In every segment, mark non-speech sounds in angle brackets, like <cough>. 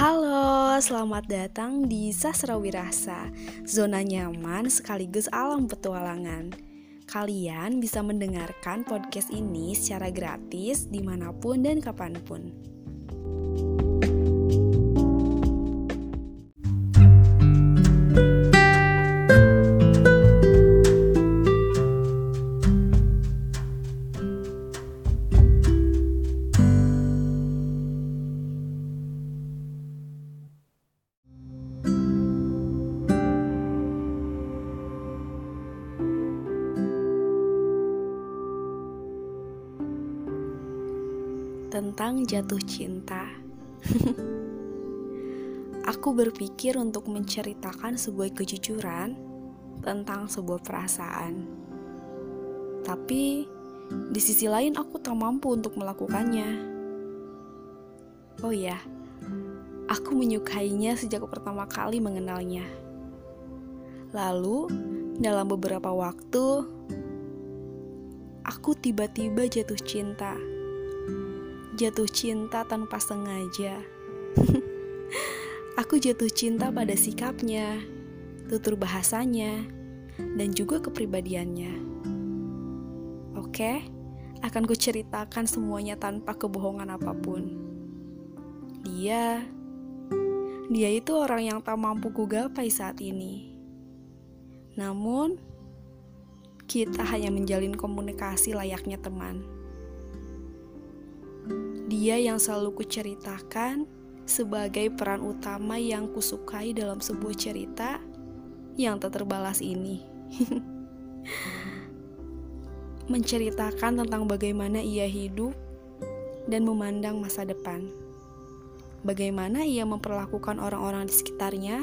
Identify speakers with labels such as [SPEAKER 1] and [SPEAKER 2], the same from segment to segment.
[SPEAKER 1] Halo, selamat datang di Sastra Wirasa, zona nyaman sekaligus alam petualangan. Kalian bisa mendengarkan podcast ini secara gratis di mana pun dan kapan pun. Tentang jatuh cinta. <laughs> Aku berpikir untuk menceritakan sebuah kejujuran tentang sebuah perasaan. Tapi di sisi lain aku tak mampu untuk melakukannya. Oh ya, aku menyukainya sejak pertama kali mengenalnya. Lalu, dalam beberapa waktu, aku tiba-tiba jatuh cinta jatuh cinta tanpa sengaja. <laughs> Aku jatuh cinta pada sikapnya, tutur bahasanya, dan juga kepribadiannya. Oke, akan kuceritakan semuanya tanpa kebohongan apa pun. Dia, dia itu orang yang tak mampu kugapai saat ini. Namun, kita hanya menjalin komunikasi layaknya teman. Dia yang selalu kuceritakan sebagai peran utama yang kusukai dalam sebuah cerita yang tak terbalas ini. <laughs> Menceritakan tentang bagaimana ia hidup dan memandang masa depan. Bagaimana ia memperlakukan orang-orang di sekitarnya.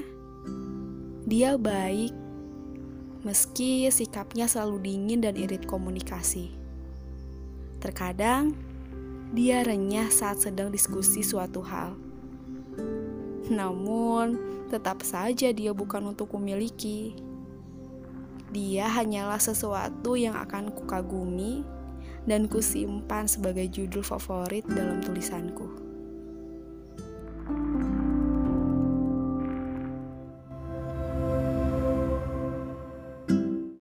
[SPEAKER 1] Dia baik, meski sikapnya selalu dingin dan irit komunikasi. Terkadang, dia renyah saat sedang diskusi suatu hal. Namun, tetap saja dia bukan untuk kumiliki. Dia hanyalah sesuatu yang akan kukagumi dan kusimpan sebagai judul favorit dalam tulisanku.